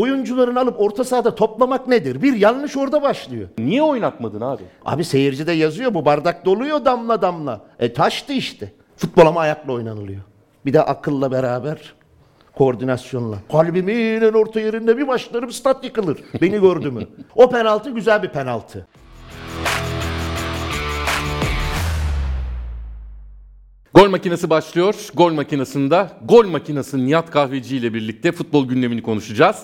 oyuncularını alıp orta sahada toplamak nedir? Bir yanlış orada başlıyor. Niye oynatmadın abi? Abi seyirci de yazıyor bu bardak doluyor damla damla. E taştı işte. Futbol ama ayakla oynanılıyor. Bir de akılla beraber koordinasyonla. Kalbimin en orta yerinde bir başlarım stat yıkılır. Beni gördü mü? O penaltı güzel bir penaltı. Gol makinesi başlıyor. Gol makinesinde gol makinesi Nihat Kahveci ile birlikte futbol gündemini konuşacağız.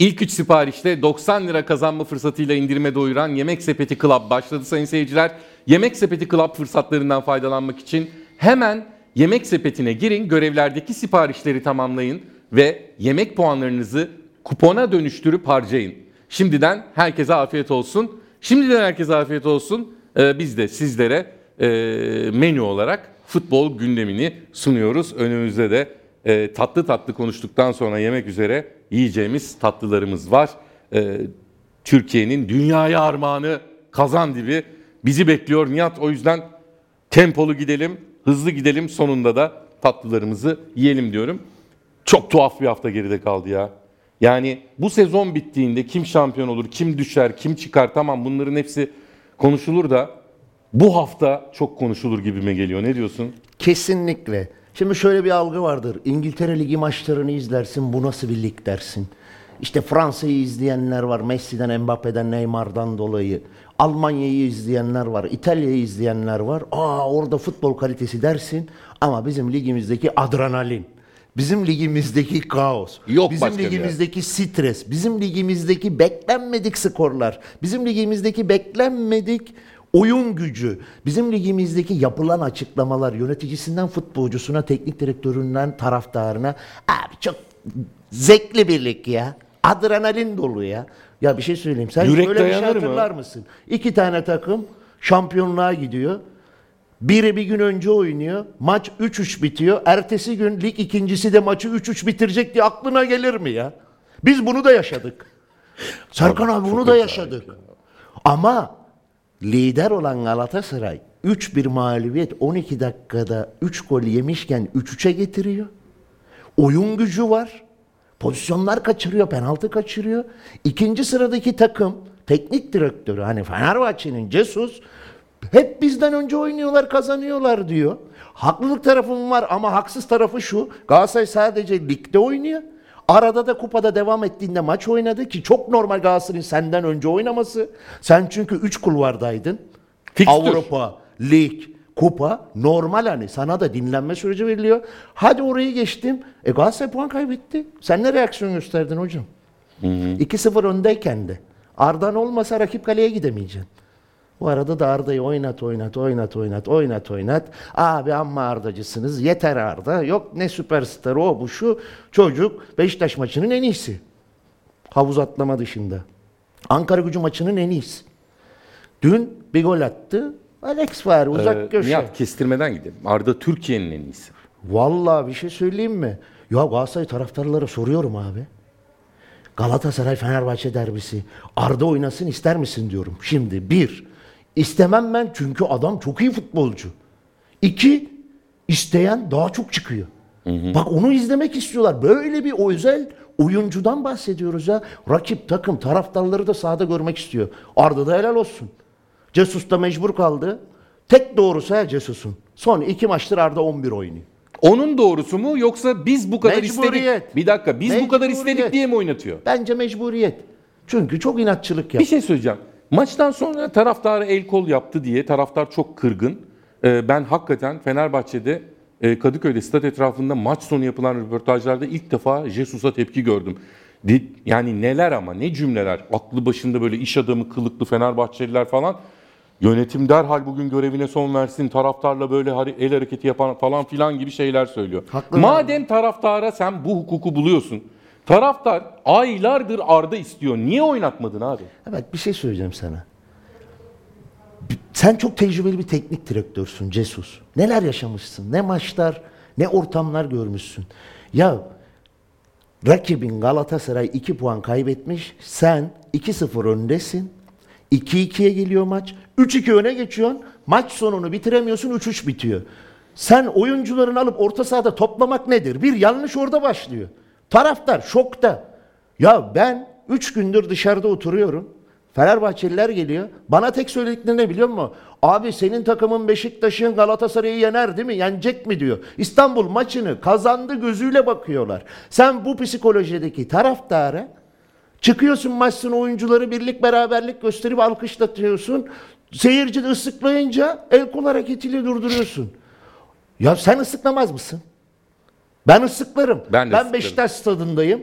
İlk 3 siparişte 90 lira kazanma fırsatıyla indirime doyuran Yemek Sepeti Club başladı sayın seyirciler. Yemek Sepeti Club fırsatlarından faydalanmak için hemen Yemek Sepeti'ne girin, görevlerdeki siparişleri tamamlayın ve yemek puanlarınızı kupona dönüştürüp harcayın. Şimdiden herkese afiyet olsun. Şimdiden herkese afiyet olsun. Ee, biz de sizlere e, menü olarak futbol gündemini sunuyoruz. Önümüzde de e, tatlı tatlı konuştuktan sonra yemek üzere yiyeceğimiz tatlılarımız var. E, Türkiye'nin dünyaya armağanı kazan dibi bizi bekliyor. Nihat o yüzden tempolu gidelim, hızlı gidelim sonunda da tatlılarımızı yiyelim diyorum. Çok tuhaf bir hafta geride kaldı ya. Yani bu sezon bittiğinde kim şampiyon olur, kim düşer, kim çıkar tamam bunların hepsi konuşulur da bu hafta çok konuşulur gibime geliyor. Ne diyorsun? Kesinlikle. Şimdi şöyle bir algı vardır. İngiltere Ligi maçlarını izlersin. Bu nasıl bir lig dersin. İşte Fransa'yı izleyenler var. Messi'den, Mbappe'den, Neymar'dan dolayı. Almanya'yı izleyenler var. İtalya'yı izleyenler var. Aa orada futbol kalitesi dersin. Ama bizim ligimizdeki adrenalin. Bizim ligimizdeki kaos. Yok bizim başka bir ligimizdeki stres. Bizim ligimizdeki beklenmedik skorlar. Bizim ligimizdeki beklenmedik oyun gücü, bizim ligimizdeki yapılan açıklamalar yöneticisinden futbolcusuna, teknik direktöründen taraftarına abi çok zevkli bir lig ya. Adrenalin dolu ya. Ya bir şey söyleyeyim. Sen Yürek böyle bir şey dayanır mı? hatırlar mısın? İki tane takım şampiyonluğa gidiyor. Biri bir gün önce oynuyor. Maç 3-3 bitiyor. Ertesi gün lig ikincisi de maçı 3-3 bitirecek diye aklına gelir mi ya? Biz bunu da yaşadık. Serkan abi, bunu da yaşadık. Ama lider olan Galatasaray 3-1 mağlubiyet 12 dakikada 3 gol yemişken 3-3'e getiriyor. Oyun gücü var. Pozisyonlar kaçırıyor, penaltı kaçırıyor. İkinci sıradaki takım teknik direktörü hani Fenerbahçe'nin Cesus hep bizden önce oynuyorlar, kazanıyorlar diyor. Haklılık tarafım var ama haksız tarafı şu. Galatasaray sadece ligde oynuyor. Arada da kupada devam ettiğinde maç oynadı ki çok normal Galatasaray'ın senden önce oynaması. Sen çünkü 3 kulvardaydın. Fikstür. Avrupa, lig, kupa normal hani sana da dinlenme süreci veriliyor. Hadi orayı geçtim. E Galatasaray puan kaybetti. Sen ne reaksiyon gösterdin hocam? 2-0 öndeyken de. Ardan olmasa rakip kaleye gidemeyeceksin. Bu arada da Arda'yı oynat oynat oynat oynat oynat oynat. Abi amma Ardacısınız yeter Arda. Yok ne süperstar o bu şu. Çocuk Beşiktaş maçının en iyisi. Havuz atlama dışında. Ankara gücü maçının en iyisi. Dün bir gol attı. Alex var uzak Ee, köşe. Nihat kestirmeden gidelim. Arda Türkiye'nin en iyisi. Vallahi bir şey söyleyeyim mi? Ya Galatasaray taraftarlara soruyorum abi. Galatasaray Fenerbahçe derbisi. Arda oynasın ister misin diyorum. Şimdi bir, istemem ben çünkü adam çok iyi futbolcu. İki, isteyen daha çok çıkıyor. Bak onu izlemek istiyorlar. Böyle bir özel oyuncudan bahsediyoruz ya. Rakip takım taraftarları da sahada görmek istiyor. Arda da helal olsun. Cesus da mecbur kaldı. Tek doğrusu ha Cesus'un. Son iki maçtır Arda 11 oynuyor. Onun doğrusu mu yoksa biz bu kadar istedik? Bir dakika biz bu kadar istedik diye mi oynatıyor? Bence mecburiyet. Çünkü çok inatçılık Bir yap. şey söyleyeceğim. Maçtan sonra taraftarı el kol yaptı diye taraftar çok kırgın. Ee, ben hakikaten Fenerbahçe'de e, Kadıköy'de stat etrafında maç sonu yapılan röportajlarda ilk defa Jesus'a tepki gördüm. Yani neler ama ne cümleler. Aklı başında böyle iş adamı kılıklı Fenerbahçeliler falan. Yönetim derhal bugün görevine son versin. Taraftarla böyle el hareketi yapan falan filan gibi şeyler söylüyor. Haklı Madem taraftara sen bu hukuku buluyorsun. Taraftar aylardır Arda istiyor. Niye oynatmadın abi? Evet bir şey söyleyeceğim sana. Sen çok tecrübeli bir teknik direktörsün Cesus. Neler yaşamışsın? Ne maçlar, ne ortamlar görmüşsün. Ya rakibin Galatasaray 2 puan kaybetmiş. Sen 2-0 öndesin. 2-2'ye geliyor maç. 3-2 öne geçiyorsun. Maç sonunu bitiremiyorsun. 3-3 bitiyor. Sen oyuncularını alıp orta sahada toplamak nedir? Bir yanlış orada başlıyor. Taraftar şokta. Ya ben 3 gündür dışarıda oturuyorum. Fenerbahçeliler geliyor. Bana tek söyledikleri ne biliyor musun? Abi senin takımın Beşiktaş'ın Galatasaray'ı yener değil mi? Yenecek mi diyor. İstanbul maçını kazandı gözüyle bakıyorlar. Sen bu psikolojideki taraftara çıkıyorsun maçsın oyuncuları birlik beraberlik gösterip alkışlatıyorsun. Seyirci de ıslıklayınca el kol hareketiyle durduruyorsun. Ya sen ıslıklamaz mısın? Ben ıslıklarım. Ben de ıslıklarım. Beşiktaş stadındayım.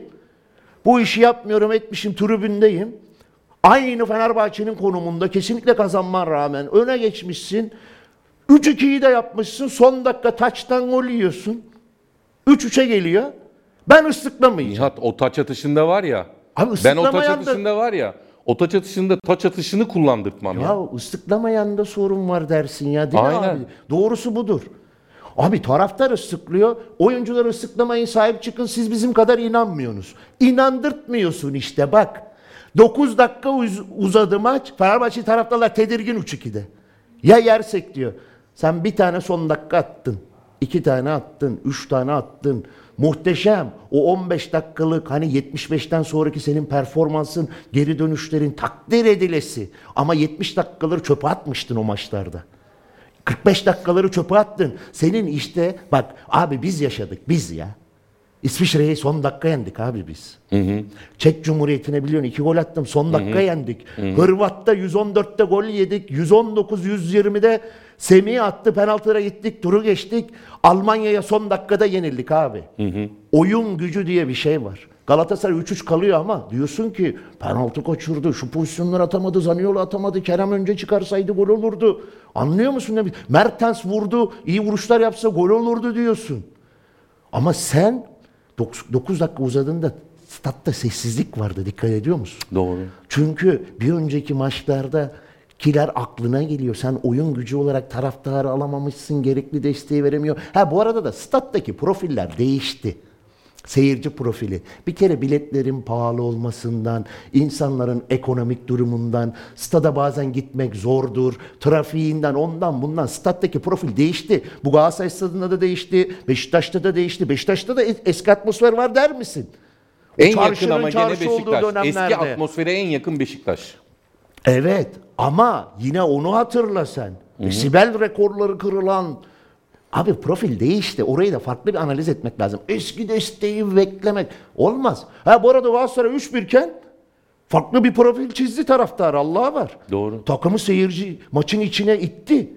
Bu işi yapmıyorum etmişim tribündeyim. Aynı Fenerbahçe'nin konumunda kesinlikle kazanman rağmen öne geçmişsin. 3-2'yi de yapmışsın. Son dakika taçtan gol yiyorsun. 3-3'e geliyor. Ben ıslıklamayacağım. Nihat o taç atışında var ya. Abi ben o taç da- atışında var ya. O taç atışında taç atışını kullandırtmam ya. Ya ıslıklamayan da sorun var dersin ya değil mi Aynen. abi? Doğrusu budur. Abi taraftar ıslıklıyor. Oyuncular ıslıklamayın sahip çıkın siz bizim kadar inanmıyorsunuz. İnandırtmıyorsun işte bak. 9 dakika uz- uzadı maç. Fenerbahçe taraftarlar tedirgin 3-2'de. Ya yersek diyor. Sen bir tane son dakika attın. iki tane attın. Üç tane attın. Muhteşem. O 15 dakikalık hani 75'ten sonraki senin performansın, geri dönüşlerin takdir edilesi. Ama 70 dakikaları çöpe atmıştın o maçlarda. 45 dakikaları çöpe attın. Senin işte bak abi biz yaşadık biz ya. İsviçre'yi son dakika yendik abi biz. Çek Cumhuriyeti'ne biliyorsun iki gol attım son dakika yendik. Hırvat'ta 114'te gol yedik. 119-120'de Semih attı penaltılara gittik turu geçtik. Almanya'ya son dakikada yenildik abi. Oyun gücü diye bir şey var. Galatasaray 3-3 kalıyor ama diyorsun ki penaltı kaçırdı, şu pozisyonları atamadı, Zaniolo atamadı, Kerem önce çıkarsaydı gol olurdu. Anlıyor musun? ne? Mertens vurdu, iyi vuruşlar yapsa gol olurdu diyorsun. Ama sen 9 dakika uzadığında statta sessizlik vardı dikkat ediyor musun? Doğru. Çünkü bir önceki maçlarda kiler aklına geliyor. Sen oyun gücü olarak taraftarı alamamışsın, gerekli desteği veremiyor. Ha bu arada da stat'taki profiller değişti. Seyirci profili. Bir kere biletlerin pahalı olmasından, insanların ekonomik durumundan, stada bazen gitmek zordur, trafiğinden, ondan bundan stat'taki profil değişti. Bu Galatasaray stadında da değişti, Beşiktaş'ta da değişti. Beşiktaş'ta da es- eski atmosfer var der misin? En yakın ama gene çarşı olduğu Beşiktaş. Eski dönemlerde. atmosfere en yakın Beşiktaş. Evet ama yine onu hatırla sen. Sibel rekorları kırılan Abi profil değişti. Orayı da farklı bir analiz etmek lazım. Eski desteği beklemek olmaz. Ha bu arada Galatasaray 3-1 iken farklı bir profil çizdi taraftar. Allah'a var. Doğru. Takımı seyirci maçın içine itti.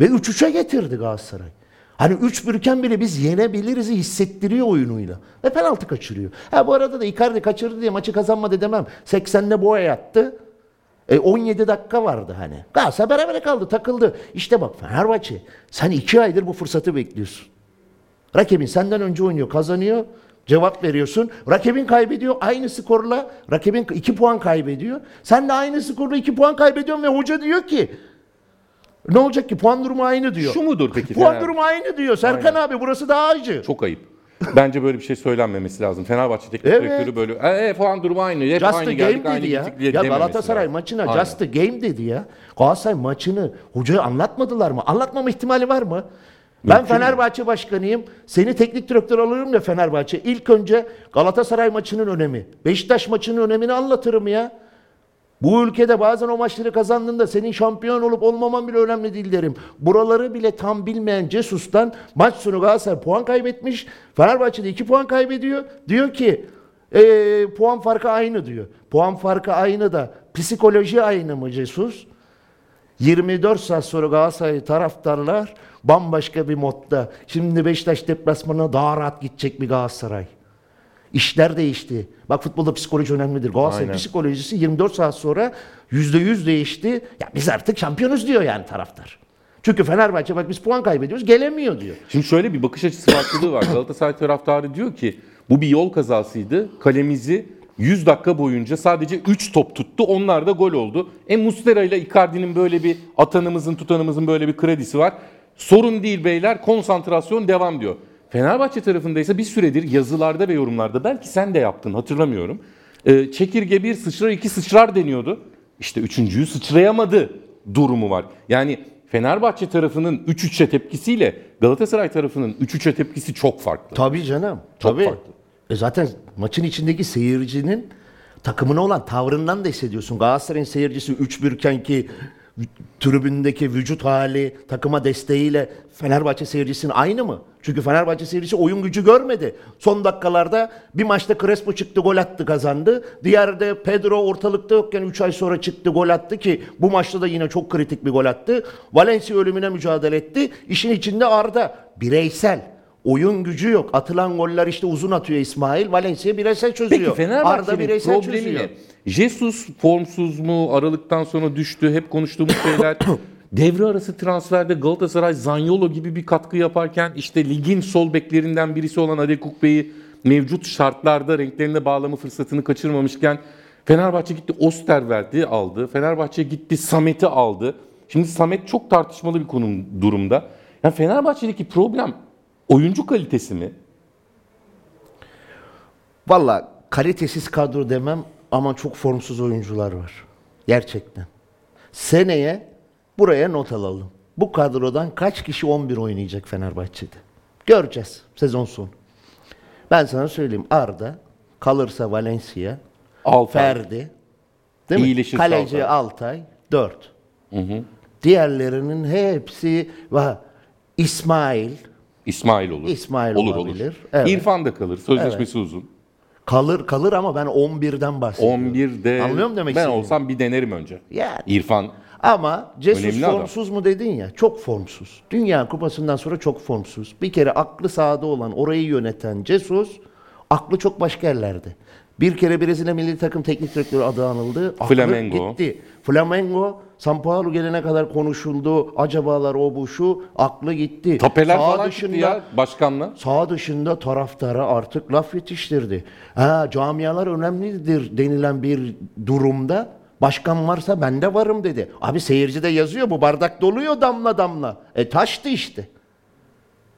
Ve 3-3'e getirdi Galatasaray. Hani 3-1 iken bile biz yenebiliriz hissettiriyor oyunuyla. Ve penaltı kaçırıyor. Ha bu arada da Icardi kaçırdı diye maçı kazanmadı demem. 80'de boya yattı. E 17 dakika vardı hani. Galatasaray berabere kaldı, takıldı. İşte bak Fenerbahçe sen iki aydır bu fırsatı bekliyorsun. Rakibin senden önce oynuyor, kazanıyor. Cevap veriyorsun. Rakibin kaybediyor aynı skorla. Rakibin 2 puan kaybediyor. Sen de aynı skorla 2 puan kaybediyorsun ve hoca diyor ki ne olacak ki puan durumu aynı diyor. Şu mudur peki? puan Fener- durumu aynı diyor. Serkan abi burası daha acı. Çok ayıp. Bence böyle bir şey söylenmemesi lazım. Fenerbahçe teknik Evet. direktörü böyle e, e, puan durumu aynı. Hep Just aynı geldik, game aynı dedi ya. Ya Galatasaray lazım. maçına Aynen. just a game dedi ya. Galatasaray maçını hocaya anlatmadılar mı? Anlatmama ihtimali var mı? Ben Mümkün? Fenerbahçe başkanıyım. Seni teknik direktör alırım ya Fenerbahçe. İlk önce Galatasaray maçının önemi, Beşiktaş maçının önemini anlatırım ya. Bu ülkede bazen o maçları kazandığında senin şampiyon olup olmaman bile önemli değil derim. Buraları bile tam bilmeyen Cesus'tan maç sonu Galatasaray puan kaybetmiş. Fenerbahçe'de 2 puan kaybediyor. Diyor ki "Ee, puan farkı aynı diyor. Puan farkı aynı da psikoloji aynı mı Cesus? 24 saat sonra Galatasaray taraftarlar bambaşka bir modda. Şimdi Beşiktaş deplasmanına daha rahat gidecek bir Galatasaray. İşler değişti. Bak futbolda psikoloji önemlidir. Galatasaray psikolojisi 24 saat sonra %100 değişti. Ya biz artık şampiyonuz diyor yani taraftar. Çünkü Fenerbahçe bak biz puan kaybediyoruz gelemiyor diyor. Şimdi şöyle bir bakış açısı farklılığı var. Galatasaray taraftarı diyor ki bu bir yol kazasıydı. Kalemizi 100 dakika boyunca sadece 3 top tuttu. Onlar da gol oldu. E Mustera ile Icardi'nin böyle bir atanımızın tutanımızın böyle bir kredisi var. Sorun değil beyler konsantrasyon devam diyor. Fenerbahçe tarafında ise bir süredir yazılarda ve yorumlarda belki sen de yaptın hatırlamıyorum. Ee, çekirge bir sıçrar iki sıçrar deniyordu. İşte üçüncüyü sıçrayamadı durumu var. Yani Fenerbahçe tarafının 3-3'e tepkisiyle Galatasaray tarafının 3-3'e tepkisi çok farklı. Tabii canım. Çok tabii. farklı. E zaten maçın içindeki seyircinin takımına olan tavrından da hissediyorsun. Galatasaray'ın seyircisi 3-1 iken ki tribündeki vücut hali, takıma desteğiyle Fenerbahçe seyircisinin aynı mı? Çünkü Fenerbahçe seyircisi oyun gücü görmedi. Son dakikalarda bir maçta Crespo çıktı gol attı kazandı. Diğerde Pedro ortalıkta yokken 3 ay sonra çıktı gol attı ki bu maçta da yine çok kritik bir gol attı. Valencia ölümüne mücadele etti. İşin içinde Arda bireysel. Oyun gücü yok. Atılan goller işte uzun atıyor İsmail. Valencia bireysel çözüyor. Peki Arda Fenerbahçe'nin bireysel problemi çözüyor. ne? Jesus formsuz mu? Aralıktan sonra düştü. Hep konuştuğumuz şeyler. Devre arası transferde Galatasaray Zanyolo gibi bir katkı yaparken işte ligin sol beklerinden birisi olan Adekuk Bey'i mevcut şartlarda renklerine bağlama fırsatını kaçırmamışken Fenerbahçe gitti Osterweld'i aldı. Fenerbahçe gitti Samet'i aldı. Şimdi Samet çok tartışmalı bir konum durumda. Yani Fenerbahçe'deki problem oyuncu kalitesi mi? Valla kalitesiz kadro demem ama çok formsuz oyuncular var. Gerçekten. Seneye buraya not alalım. Bu kadrodan kaç kişi 11 oynayacak Fenerbahçe'de? Göreceğiz sezon sonu. Ben sana söyleyeyim Arda kalırsa Valencia, Altay. Ferdi, değil mi? İyileşirse Kaleci Altay. Altay 4. Diğerlerinin hepsi. İsmail İsmail olur. İsmail olur, olabilir. Olur. Evet. İrfan da kalır. Sözleşmesi uzun. kalır kalır ama ben 11'den bahsediyorum. 11'de Anlıyor demek ben istediğimi? olsam bir denerim önce. Yani. İrfan Ama Jesus Önemli adam. formsuz mu dedin ya? Çok formsuz. Dünya kupasından sonra çok formsuz. Bir kere aklı sahada olan, orayı yöneten Jesus, aklı çok başka yerlerde. Bir kere Brezilya milli takım teknik direktörü adı anıldı. Aklı Flamengo. Gitti. Flamengo, San Paulo gelene kadar konuşuldu. Acabalar o bu şu. Aklı gitti. tapeler Sağ falan çıktı ya başkanla. Sağ dışında taraftara artık laf yetiştirdi. Ha, camialar önemlidir denilen bir durumda başkan varsa ben de varım dedi. Abi seyirci de yazıyor bu bardak doluyor damla damla. E taştı işte.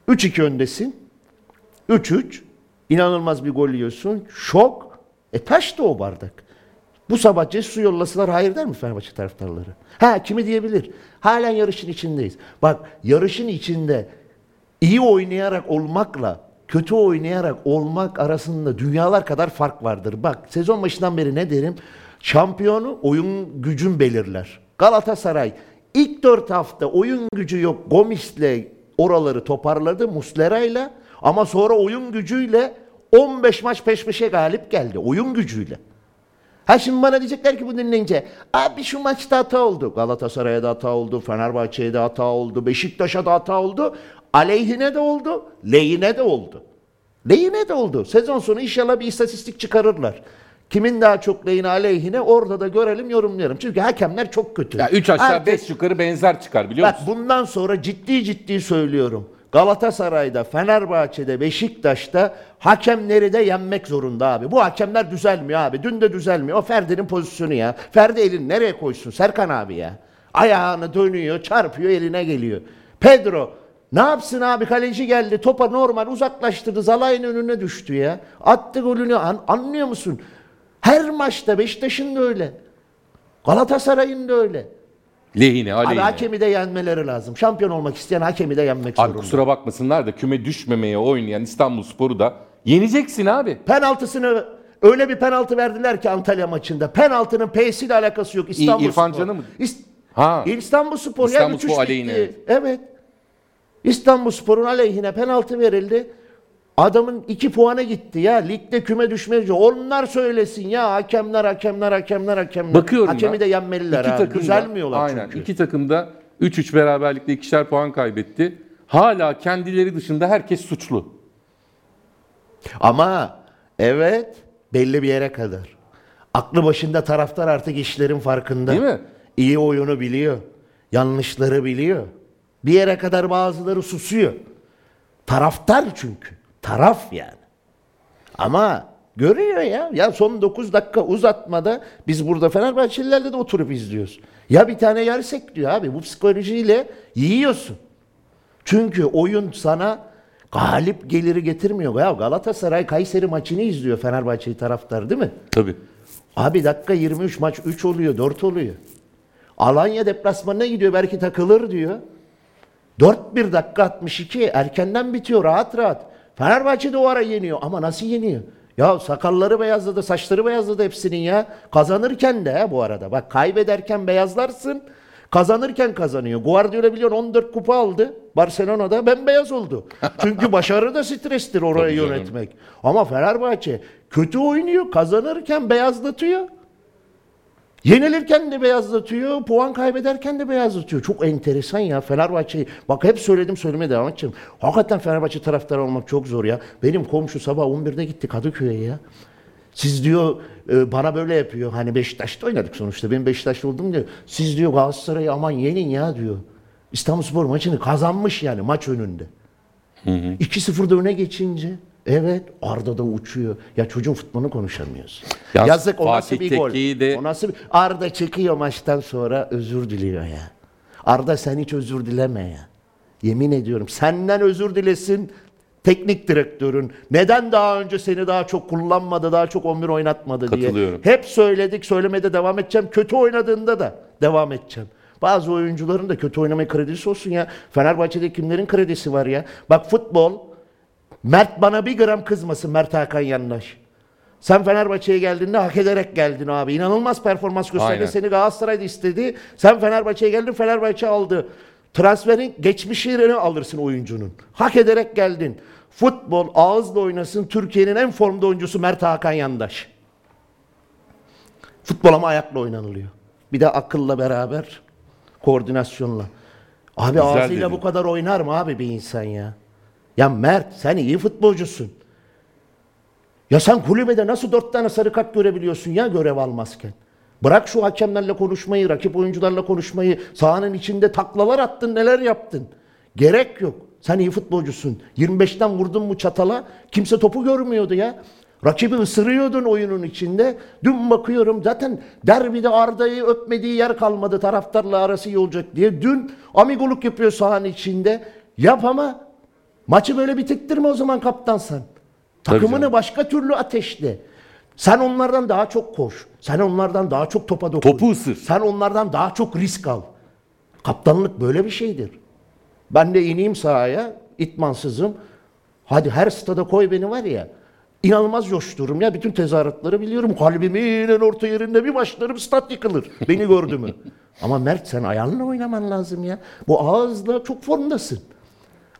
3-2 öndesin. 3-3. İnanılmaz bir gol yiyorsun. Şok. E taştı o bardak. Bu sabah Cesu yollasalar hayır der mi Fenerbahçe taraftarları? Ha kimi diyebilir? Halen yarışın içindeyiz. Bak yarışın içinde iyi oynayarak olmakla kötü oynayarak olmak arasında dünyalar kadar fark vardır. Bak sezon başından beri ne derim? Şampiyonu oyun gücün belirler. Galatasaray ilk dört hafta oyun gücü yok. Gomis'le oraları toparladı Muslera'yla ama sonra oyun gücüyle 15 maç peş peşe galip geldi. Oyun gücüyle. Ha şimdi bana diyecekler ki bu dinleyince abi şu maçta hata oldu. Galatasaray'a da hata oldu, Fenerbahçe'ye de hata oldu, Beşiktaş'a da hata oldu. Aleyhine de oldu, lehine de oldu. Lehine de oldu. Sezon sonu inşallah bir istatistik çıkarırlar. Kimin daha çok lehine aleyhine orada da görelim yorumlayalım. Çünkü hakemler çok kötü. Ya 3 aşağı Herkes- 5 yukarı benzer çıkar biliyor Bak musun? bundan sonra ciddi ciddi söylüyorum. Galatasaray'da, Fenerbahçe'de, Beşiktaş'ta hakemleri de yenmek zorunda abi. Bu hakemler düzelmiyor abi. Dün de düzelmiyor. O Ferdi'nin pozisyonu ya. Ferdi elini nereye koysun? Serkan abi ya. Ayağını dönüyor, çarpıyor, eline geliyor. Pedro ne yapsın abi kaleci geldi topa normal uzaklaştırdı Zalay'ın önüne düştü ya. Attı golünü an- anlıyor musun? Her maçta Beşiktaş'ın da öyle. Galatasaray'ın da öyle. Lehine, Abi aleyhine. hakemi de yenmeleri lazım. Şampiyon olmak isteyen hakemi de yenmek Abi zorunda. kusura bakmasınlar da küme düşmemeye oynayan İstanbul Sporu da yeneceksin abi. Penaltısını öyle bir penaltı verdiler ki Antalya maçında. Penaltının P'siyle alakası yok. İstanbul İrfan Spor. Can'ı mı? İst- Ha. İstanbul Spor ya İstanbul 3-3 Spor bitti. aleyhine, evet. Evet. İstanbul Spor'un aleyhine penaltı verildi. Adamın iki puana gitti ya. Ligde küme düşmeyince. Onlar söylesin ya. Hakemler, hakemler, hakemler, hakemler. Bakıyorum Hakemi ben. de yenmeliler İki abi. takım Düzelmiyorlar aynen, çünkü. İki takım da 3-3 beraberlikle ikişer puan kaybetti. Hala kendileri dışında herkes suçlu. Ama evet belli bir yere kadar. Aklı başında taraftar artık işlerin farkında. Değil mi? İyi oyunu biliyor. Yanlışları biliyor. Bir yere kadar bazıları susuyor. Taraftar çünkü. Taraf yani. Ama görüyor ya. Ya son 9 dakika uzatmada biz burada Fenerbahçelilerle de oturup izliyoruz. Ya bir tane yersek diyor abi. Bu psikolojiyle yiyorsun. Çünkü oyun sana galip geliri getirmiyor. Ya Galatasaray Kayseri maçını izliyor Fenerbahçe taraftar değil mi? Tabii. Abi dakika 23 maç 3 oluyor 4 oluyor. Alanya deplasmanına gidiyor belki takılır diyor. 4-1 dakika 62 erkenden bitiyor rahat rahat. Fenerbahçe de o ara yeniyor ama nasıl yeniyor? Ya sakalları beyazladı, saçları beyazladı hepsinin ya. Kazanırken de bu arada. Bak kaybederken beyazlarsın. Kazanırken kazanıyor. Guardiola biliyor 14 kupa aldı. Barcelona'da bembeyaz oldu. Çünkü başarı da strestir orayı yönetmek. Ama Fenerbahçe kötü oynuyor. Kazanırken beyazlatıyor. Yenilirken de beyazlatıyor, puan kaybederken de beyazlatıyor. Çok enteresan ya Fenerbahçe'yi. Bak hep söyledim söylemeye devam edeceğim. Hakikaten Fenerbahçe taraftarı olmak çok zor ya. Benim komşu sabah 11'de gitti Kadıköy'e ya. Siz diyor e, bana böyle yapıyor. Hani Beşiktaş'ta oynadık sonuçta. Benim Beşiktaş'ta olduğum diyor. Siz diyor Galatasaray'ı aman yenin ya diyor. İstanbulspor maçını kazanmış yani maç önünde. 2-0'da öne geçince evet Arda da uçuyor. Ya çocuğun futbolunu konuşamıyoruz. Yalnız Yazık o nasıl bir gol. De- O nasıl bir... Arda çekiyor maçtan sonra özür diliyor ya. Arda sen hiç özür dileme ya. Yemin ediyorum senden özür dilesin teknik direktörün. Neden daha önce seni daha çok kullanmadı, daha çok 11 oynatmadı diye. Katılıyorum. Hep söyledik, söylemede devam edeceğim. Kötü oynadığında da devam edeceğim. Bazı oyuncuların da kötü oynamaya kredisi olsun ya. Fenerbahçe'de kimlerin kredisi var ya? Bak futbol, Mert bana bir gram kızmasın Mert Hakan Yandaş. Sen Fenerbahçe'ye geldiğinde hak ederek geldin abi. İnanılmaz performans gösterdi. Aynen. Seni Galatasaray'da istedi. Sen Fenerbahçe'ye geldin, Fenerbahçe aldı. Transferin geçmişini alırsın oyuncunun. Hak ederek geldin. Futbol ağızla oynasın. Türkiye'nin en formda oyuncusu Mert Hakan Yandaş. Futbol ama ayakla oynanılıyor. Bir de akılla beraber, koordinasyonla. Abi Güzel ağzıyla dedin. bu kadar oynar mı abi bir insan ya? Ya Mert sen iyi futbolcusun. Ya sen kulübede nasıl dört tane sarı kart görebiliyorsun ya görev almazken? Bırak şu hakemlerle konuşmayı, rakip oyuncularla konuşmayı. Sahanın içinde taklalar attın, neler yaptın. Gerek yok. Sen iyi futbolcusun. 25'ten vurdun mu çatala kimse topu görmüyordu ya. Rakibi ısırıyordun oyunun içinde. Dün bakıyorum zaten derbide Arda'yı öpmediği yer kalmadı taraftarla arası iyi olacak diye. Dün amigoluk yapıyor sahanın içinde. Yap ama maçı böyle bitirttirme o zaman kaptan sen. Takımını başka türlü ateşle. Sen onlardan daha çok koş. Sen onlardan daha çok topa dokun. Topu ısır. Sen onlardan daha çok risk al. Kaptanlık böyle bir şeydir. Ben de ineyim sahaya, itmansızım. Hadi her stada koy beni var ya. İnanılmaz coştururum ya. Bütün tezahüratları biliyorum. Kalbimin en orta yerinde bir başlarım stat yıkılır. Beni gördü mü? Ama Mert sen ayağınla oynaman lazım ya. Bu ağızla çok formdasın.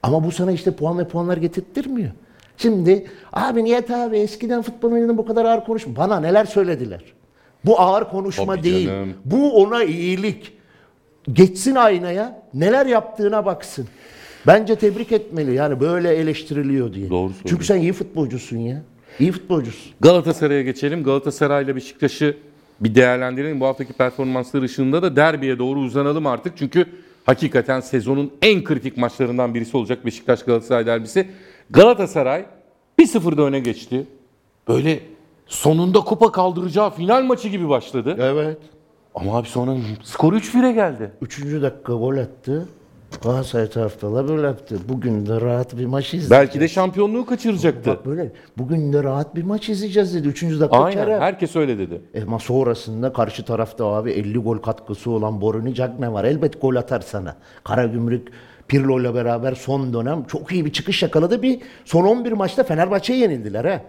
Ama bu sana işte puan ve puanlar getirttirmiyor. Şimdi abi Nihat abi eskiden futbol oynadım bu kadar ağır konuşma. Bana neler söylediler. Bu ağır konuşma Tabii değil. canım. Bu ona iyilik. Geçsin aynaya neler yaptığına baksın. Bence tebrik etmeli yani böyle eleştiriliyor diye. Doğru. Çünkü sen iyi futbolcusun ya. İyi futbolcusun. Galatasaray'a geçelim. Galatasaray'la Beşiktaş'ı bir değerlendirelim. Bu haftaki performanslar ışığında da derbiye doğru uzanalım artık. Çünkü hakikaten sezonun en kritik maçlarından birisi olacak Beşiktaş Galatasaray derbisi. Galatasaray 1-0'da öne geçti. Böyle sonunda kupa kaldıracağı final maçı gibi başladı. Evet. Ama abi sonra skor 3-1'e geldi. Üçüncü dakika gol attı. Galatasaray taraftarlar böyle yaptı. Bugün de rahat bir maç izleyeceğiz. Belki de şampiyonluğu kaçıracaktı. Bak böyle bugün de rahat bir maç izleyeceğiz dedi. Üçüncü dakika Aynen. kere. Herkes öyle dedi. E, Ama sonrasında karşı tarafta abi 50 gol katkısı olan Boruni Cagne var. Elbet gol atar sana. Karagümrük Pirlo ile beraber son dönem çok iyi bir çıkış yakaladı. Bir son 11 maçta Fenerbahçe'ye yenildiler ha. Evet,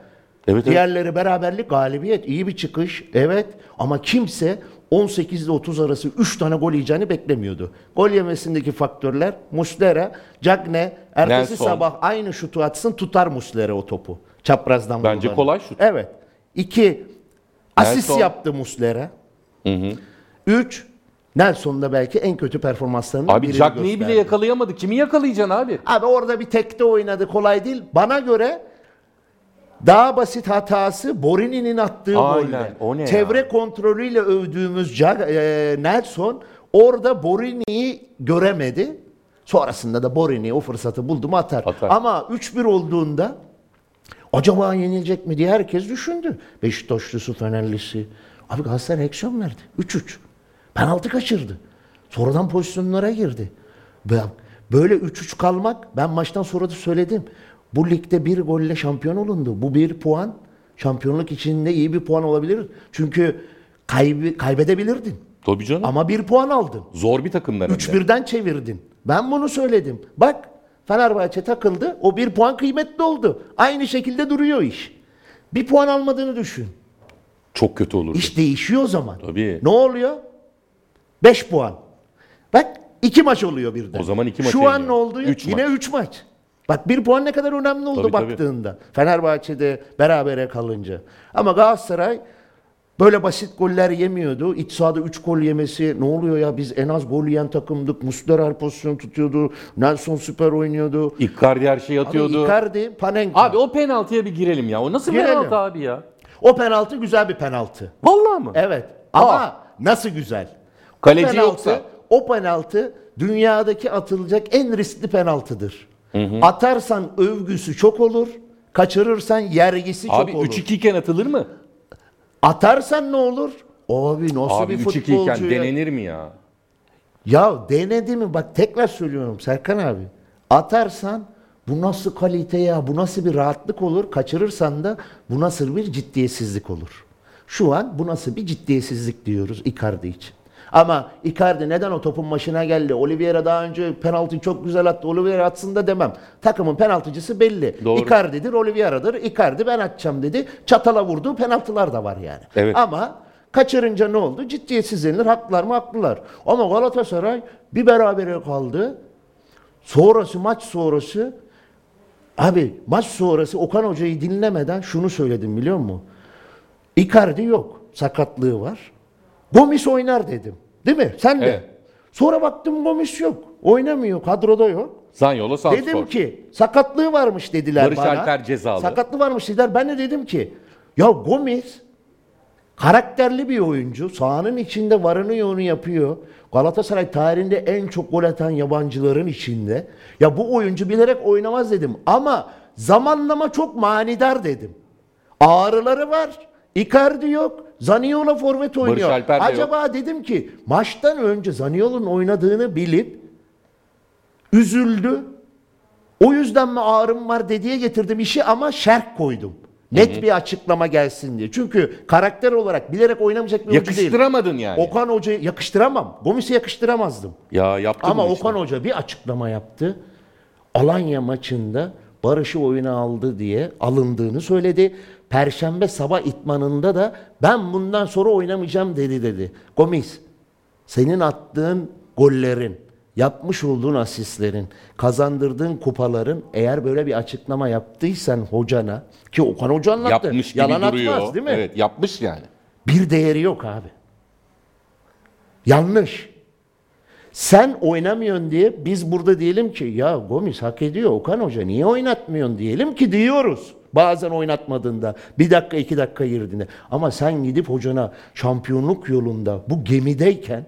evet. Diğerleri beraberlik, galibiyet, iyi bir çıkış. Evet ama kimse 18 ile 30 arası 3 tane gol yiyeceğini beklemiyordu. Gol yemesindeki faktörler Muslera, Cagne, ertesi Nelson. sabah aynı şutu atsın tutar Muslera o topu. Çaprazdan Bence vururlar. kolay şut. Evet. İki, asist Nelson. yaptı Muslera. Üç, Nelson da belki en kötü performanslarından Abi birini bile yakalayamadı. Kimi yakalayacaksın abi? Abi orada bir tekte oynadı kolay değil. Bana göre daha basit hatası Borini'nin attığı Aynen, golde. o ne ya? Çevre kontrolüyle övdüğümüz e, Nelson orada Borini'yi göremedi. Sonrasında da Borini o fırsatı buldu mu atar. Atar. Ama 3-1 olduğunda acaba yenilecek mi diye herkes düşündü. Beşiktaşlısı, Fenerlisi. Abi Galatasaray aksiyon verdi. 3-3. Penaltı kaçırdı. Sonradan pozisyonlara girdi. Böyle 3-3 kalmak ben maçtan sonra da söyledim. Bu ligde bir golle şampiyon olundu. Bu bir puan şampiyonluk içinde iyi bir puan olabilir. Çünkü kaybe- kaybedebilirdin. Tabii canım. Ama bir puan aldın. Zor bir takımlar hem de. 3-1'den çevirdin. Ben bunu söyledim. Bak Fenerbahçe takıldı. O bir puan kıymetli oldu. Aynı şekilde duruyor iş. Bir puan almadığını düşün. Çok kötü olurdu. İş değişiyor o zaman. Tabii. Ne oluyor? 5 puan. Bak iki maç oluyor birden. O zaman iki maça Şu an ne oldu? Üç Yine maç. 3 maç. Bak bir puan ne kadar önemli oldu Tabii, tabii. baktığında. Fenerbahçe'de berabere kalınca. Ama Galatasaray böyle basit goller yemiyordu. İç sahada 3 gol yemesi ne oluyor ya biz en az gol yiyen takımdık. Muslera her pozisyon tutuyordu. Nelson süper oynuyordu. Icardi her şeyi Abi atıyordu. Icardi, Panenka. Abi o penaltıya bir girelim ya. O nasıl Girelim. penaltı abi ya? o penaltı güzel bir penaltı. Vallahi mı? Evet. Ama nasıl güzel? Kaleci o penaltı, yoksa? O penaltı dünyadaki atılacak en riskli penaltıdır. Atarsan övgüsü çok olur. Kaçırırsan yergisi çok Abi olur. 3-2 iken atılır mı? Atarsan ne olur? Abi nasıl Abi bir 3-2 futbolcu iken ya? denenir mi ya? Ya denedi mi? Bak tekrar söylüyorum Serkan abi. Atarsan bu nasıl kalite ya? Bu nasıl bir rahatlık olur? Kaçırırsan da bu nasıl bir ciddiyetsizlik olur? Şu an bu nasıl bir ciddiyetsizlik diyoruz Icardi için. Ama Icardi neden o topun başına geldi? Oliveira daha önce penaltıyı çok güzel attı. Oliveira atsın da demem. Takımın penaltıcısı belli. Doğru. Icardi'dir, Oliveira'dır. Icardi ben atacağım dedi. Çatala vurduğu penaltılar da var yani. Evet. Ama kaçırınca ne oldu? Ciddiyetsiz denilir. Haklılar mı? Haklılar. Ama Galatasaray bir berabere kaldı. Sonrası maç sonrası abi maç sonrası Okan Hoca'yı dinlemeden şunu söyledim biliyor musun? Icardi yok. Sakatlığı var. Gomis oynar dedim. Değil mi? Sen de. Evet. Sonra baktım Gomis yok. Oynamıyor. Kadroda yok. Zanyolo Sanspor. Dedim ki sakatlığı varmış dediler Barış bana. Alper cezalı. Sakatlığı varmış dediler. Ben de dedim ki ya Gomis karakterli bir oyuncu. Sahanın içinde varını yoğunu yapıyor. Galatasaray tarihinde en çok gol atan yabancıların içinde. Ya bu oyuncu bilerek oynamaz dedim. Ama zamanlama çok manidar dedim. Ağrıları var. Icardi yok. Zaniolo forvet oynuyor. Alper de. Acaba dedim ki maçtan önce Zaniolo'nun oynadığını bilip üzüldü. O yüzden mi ağrım var dediye getirdim işi ama şerh koydum. Net bir açıklama gelsin diye. Çünkü karakter olarak bilerek oynamayacak bir oyuncu değil. Yakıştıramadın yani. Okan Hoca'yı yakıştıramam. Gomis'i yakıştıramazdım. ya yaptı Ama Okan. Hoca bir açıklama yaptı. Alanya maçında Barış'ı oyuna aldı diye alındığını söyledi. Perşembe sabah itmanında da ben bundan sonra oynamayacağım dedi dedi. Gomis senin attığın gollerin, yapmış olduğun asistlerin, kazandırdığın kupaların eğer böyle bir açıklama yaptıysan hocana ki Okan Hoca anlattı. Yapmış gibi Yalan duruyor. atmaz değil mi? Evet yapmış yani. Bir değeri yok abi. Yanlış. Sen oynamıyorsun diye biz burada diyelim ki ya Gomis hak ediyor Okan Hoca niye oynatmıyorsun diyelim ki diyoruz. Bazen oynatmadığında bir dakika iki dakika girdiğinde. Ama sen gidip hocana şampiyonluk yolunda bu gemideyken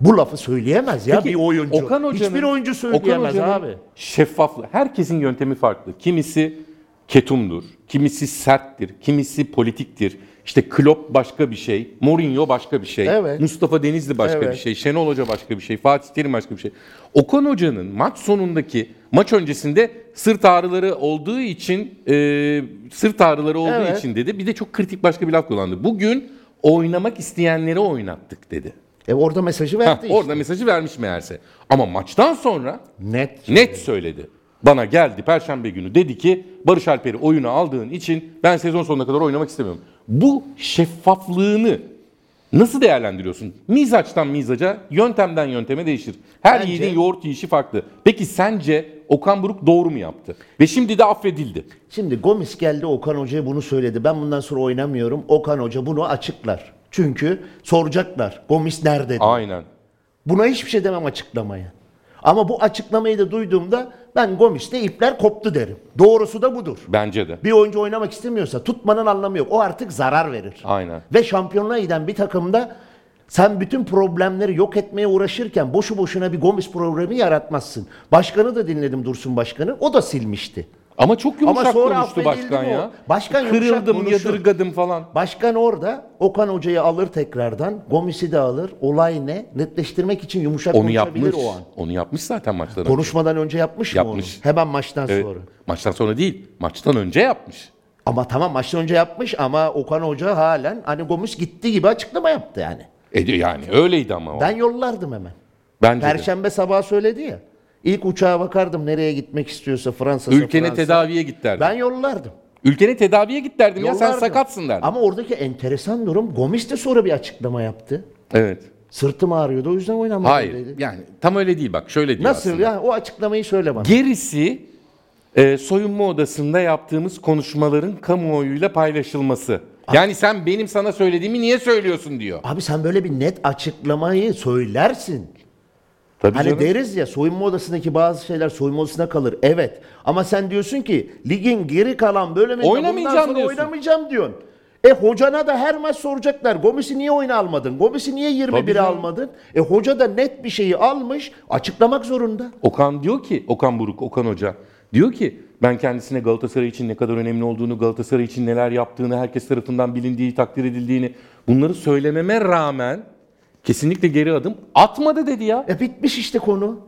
bu lafı söyleyemez ya bir oyuncu. Okan Hoca'nın, Hiçbir oyuncu Okan söyleyemez Hoca'nın abi. Şeffaflığı. Herkesin yöntemi farklı. Kimisi ketumdur, kimisi serttir, kimisi politiktir. İşte Klopp başka bir şey, Mourinho başka bir şey, Evet. Mustafa Denizli başka Evet. bir şey, Şenol Hoca başka bir şey, Fatih Terim başka bir şey. Okan Hoca'nın maç sonundaki, maç öncesinde sırt ağrıları olduğu için, e, sırt ağrıları olduğu Evet. için dedi. Bir de çok kritik başka bir laf kullandı. Bugün oynamak isteyenleri oynattık dedi. E orada mesajı verdi Heh, işte. orada mesajı vermiş meğerse. Ama maçtan sonra Net. net söyledi. Bana geldi perşembe günü dedi ki Barış Alper'i oyuna aldığın için ben sezon sonuna kadar oynamak istemiyorum. Bu şeffaflığını nasıl değerlendiriyorsun? Mizaçtan mizaca, yöntemden yönteme değişir. Her Bence- yiğidin yoğurt yiyişi farklı. Peki sence Okan Buruk doğru mu yaptı? Ve şimdi de affedildi. Şimdi Gomis geldi Okan Hoca'ya bunu söyledi. Ben bundan sonra oynamıyorum. Okan Hoca bunu açıklar. Çünkü soracaklar. Gomis nerede? diye. Aynen. Buna hiçbir şey demem açıklamaya. Ama bu açıklamayı da duyduğumda ben Gomis'te ipler koptu derim. Doğrusu da budur. Bence de. Bir oyuncu oynamak istemiyorsa tutmanın anlamı yok. O artık zarar verir. Aynen. Ve şampiyonluğa giden bir takımda sen bütün problemleri yok etmeye uğraşırken boşu boşuna bir Gomis problemi yaratmazsın. Başkanı da dinledim Dursun Başkanı. O da silmişti. Ama çok yumuşak Ama sonra konuştu başkan mi o? ya. Başkan Kırıldım, yadırgadım falan. Başkan orada Okan Hoca'yı alır tekrardan. Gomis'i de alır. Olay ne? Netleştirmek için yumuşak Onu konuşabilir yapmış. o an. Onu yapmış zaten maçtan önce. Konuşmadan önce yapmış, mı Yapmış. onu? Hemen maçtan Evet. sonra. Maçtan sonra değil, maçtan önce yapmış. Ama tamam maçtan önce yapmış ama Okan Hoca halen hani Gomis gitti gibi açıklama yaptı yani. E yani öyleydi ama o. Ben yollardım hemen. Bence de. Perşembe sabahı söyledi ya. İlk uçağa bakardım nereye gitmek istiyorsa Fransa'sa Ülkene Fransa. tedaviye git derdi. Ben yollardım. Ülkene tedaviye git derdim ya sen sakatsın derdim. Ama oradaki enteresan durum Gomis de sonra bir açıklama yaptı. Evet. Sırtım ağrıyordu o yüzden oynamadım Hayır dedi. yani tam öyle değil bak şöyle diyor Nasıl aslında. ya? O açıklamayı söyle bana. Gerisi e, soyunma odasında yaptığımız konuşmaların kamuoyuyla paylaşılması. Yani sen benim sana söylediğimi niye söylüyorsun diyor. Abi sen böyle bir net açıklamayı söylersin. Tabii Hani canım. deriz ya soyunma odasındaki bazı şeyler soyunma odasına kalır. Evet. Ama sen diyorsun ki ligin geri kalan bölümünde Oynamayacağım bundan sonra diyorsun. oynamayacağım diyorsun. E hocana da her maç soracaklar. Gomis'i niye oyuna almadın? Gomis'i niye Tabii 21'e canım. almadın? E hoca da net bir şeyi almış. Açıklamak zorunda. Okan diyor ki, Okan Buruk, Okan Hoca diyor ki ben kendisine Galatasaray için ne kadar önemli olduğunu, Galatasaray için neler yaptığını, herkes tarafından bilindiği, takdir edildiğini bunları söylememe rağmen kesinlikle geri adım atmadı dedi ya. E bitmiş işte konu.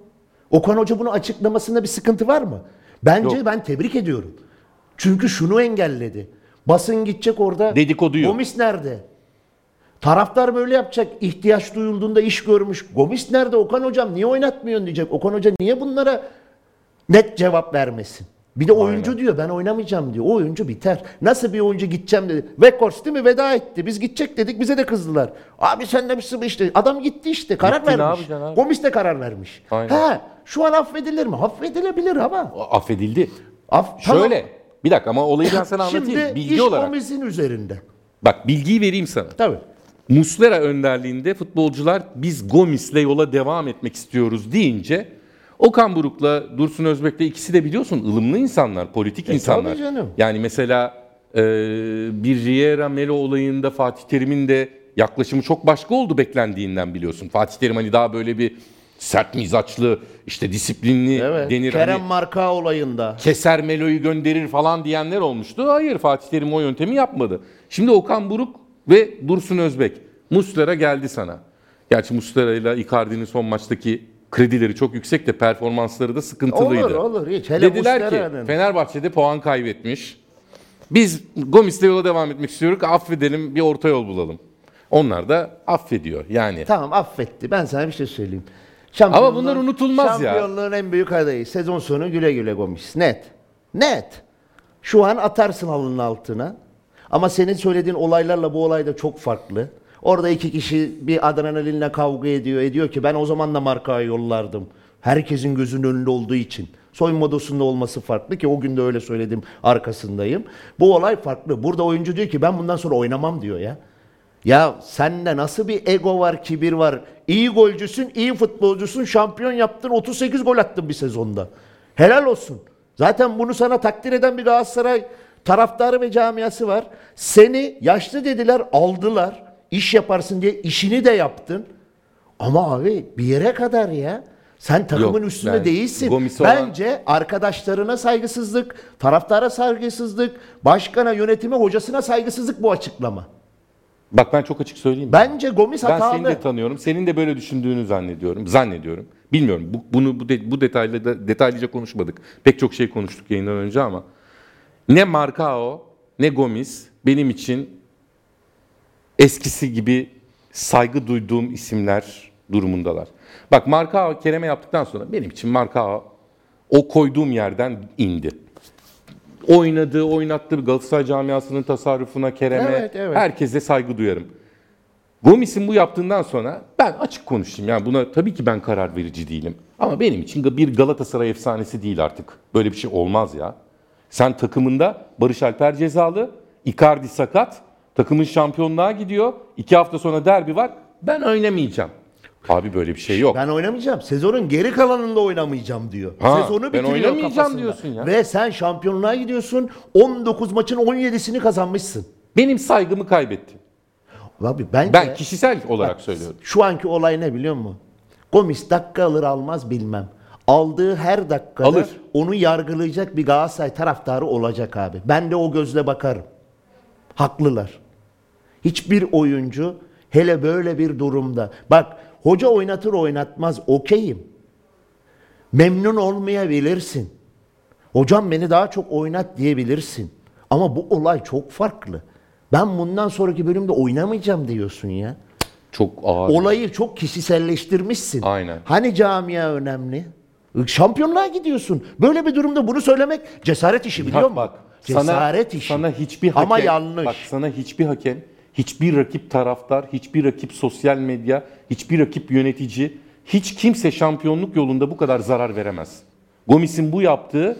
Okan Hoca bunu açıklamasında bir sıkıntı var mı? Bence Yok. ben tebrik ediyorum. Çünkü şunu engelledi. Basın gidecek orada. Dedikoduyu. Gomis nerede? Taraftar böyle yapacak. İhtiyaç duyulduğunda iş görmüş. Gomis nerede? Okan Hocam niye oynatmıyorsun diyecek. Okan Hoca niye bunlara net cevap vermesin? Bir de oyuncu diyor ben oynamayacağım diyor. O oyuncu biter. Nasıl bir oyuncu gideceğim dedi. Vekors değil mi veda etti. Biz gidecek dedik bize de kızdılar. Abi sen de misin işte. Adam gitti işte karar Gitti, ne vermiş. abi? Gomis de karar vermiş. Aynen. Ha şu an affedilir mi? Affedilebilir ama. Affedildi. Af, Şöyle, bir dakika ama olayı ben sana anlatayım. Şimdi Bilgi iş olarak. Gomis'in üzerinde. Bak bilgiyi vereyim sana. Tabii. Muslera önderliğinde futbolcular biz Gomis'le yola devam etmek istiyoruz deyince Okan Buruk'la Dursun Özbek'le ikisi de biliyorsun ılımlı insanlar, politik insanlar. tabii canım. Yani mesela e, bir Riera Melo olayında Fatih Terim'in de yaklaşımı çok başka oldu beklendiğinden biliyorsun. Fatih Terim hani daha böyle bir sert mizaçlı, işte disiplinli Evet. denir. Kerem hani Marka olayında. keser Melo'yu gönderir falan diyenler olmuştu. Hayır Fatih Terim o yöntemi yapmadı. Şimdi Okan Buruk ve Dursun Özbek. Muslera geldi sana. Gerçi Muslera ile Icardi'nin son maçtaki kredileri çok yüksek de performansları da sıkıntılıydı. Olur olur hiç. Hele Dediler ki Muslera'nın. Fenerbahçe'de puan kaybetmiş. Biz Gomis'le yola devam etmek istiyoruz. Affedelim bir orta yol bulalım. Onlar da affediyor yani. Tamam affetti. Ben sana bir şey söyleyeyim. Ama bunlar unutulmaz ya. Şampiyonluğun en büyük adayı. Sezon sonu güle güle Gomis. Net. Net. Şu an atarsın halının altına. Ama senin söylediğin olaylarla bu olay da çok farklı. Orada iki kişi bir adrenalinle kavga ediyor. Ediyor ki ben o zaman da markaya yollardım. Herkesin gözünün önünde olduğu için. Soyunma odasında olması farklı ki o gün de öyle söyledim arkasındayım. Bu olay farklı. Burada oyuncu diyor ki ben bundan sonra oynamam diyor ya. Ya sende nasıl bir ego var, kibir var? İyi golcüsün, iyi futbolcusun, şampiyon yaptın, 38 gol attın bir sezonda. Helal olsun. Zaten bunu sana takdir eden bir Galatasaray taraftarı ve camiası var. Seni yaşlı dediler, aldılar. İş yaparsın diye işini de yaptın. Ama abi bir yere kadar ya. Sen takımın Yok, üstünde ben değilsin. Gomis'i olan- Bence arkadaşlarına saygısızlık, taraftara saygısızlık, başkana, yönetime, hocasına saygısızlık bu açıklama. Bak ben çok açık söyleyeyim. Bence Gomis Ben hatalı. seni de tanıyorum. Senin de böyle düşündüğünü zannediyorum. Zannediyorum. Bilmiyorum. Bu, bunu bu, de, bu detaylı da, detaylıca konuşmadık. Pek çok şey konuştuk yayından önce ama ne Marcao ne Gomis benim için eskisi gibi saygı duyduğum isimler durumundalar. Bak Marcao Kerem'e yaptıktan sonra benim için Marcao o koyduğum yerden indi. Oynadığı, oynattığı Galatasaray camiasının tasarrufuna, Kerem'e Evet, evet. herkese saygı duyarım. Gomis'in bu yaptığından sonra ben açık konuşayım. Yani buna tabii ki ben karar verici değilim. Ama benim için bir Galatasaray efsanesi değil artık. Böyle bir şey olmaz ya. Sen takımında Barış Alper cezalı, Icardi sakat, takımın şampiyonluğa gidiyor. iki hafta sonra derbi var. Ben oynamayacağım. Abi böyle bir şey yok. Ben oynamayacağım. Sezonun geri kalanında oynamayacağım diyor. Ha, Sezonu ben bitiriyor oynamayacağım kafasında. diyorsun ya. Ve sen şampiyonluğa gidiyorsun. 19 maçın 17'sini kazanmışsın. Benim saygımı kaybetti. Abi bence Ben kişisel olarak söylüyorum. şu anki olay ne biliyor musun? Gomis dakika alır almaz bilmem. Aldığı her dakikada Alır. onu yargılayacak bir Galatasaray taraftarı olacak abi. Ben de o gözle bakarım. Haklılar. Hiçbir oyuncu hele böyle bir durumda. Bak hoca oynatır oynatmaz okeyim. Memnun olmayabilirsin. Hocam beni daha çok oynat diyebilirsin. Ama bu olay çok farklı. Ben bundan sonraki bölümde oynamayacağım diyorsun ya. Çok ağır. Olayı çok kişiselleştirmişsin. Aynen. Hani camia önemli? Şampiyonluğa gidiyorsun. Böyle bir durumda bunu söylemek cesaret işi biliyor musun? bak, Cesaret sana, işi. Sana hiçbir hakem, Ama yanlış. Bak sana hiçbir hakem, hiçbir rakip taraftar, hiçbir rakip sosyal medya, hiçbir rakip yönetici, hiç kimse şampiyonluk yolunda bu kadar zarar veremez. Gomis'in bu yaptığı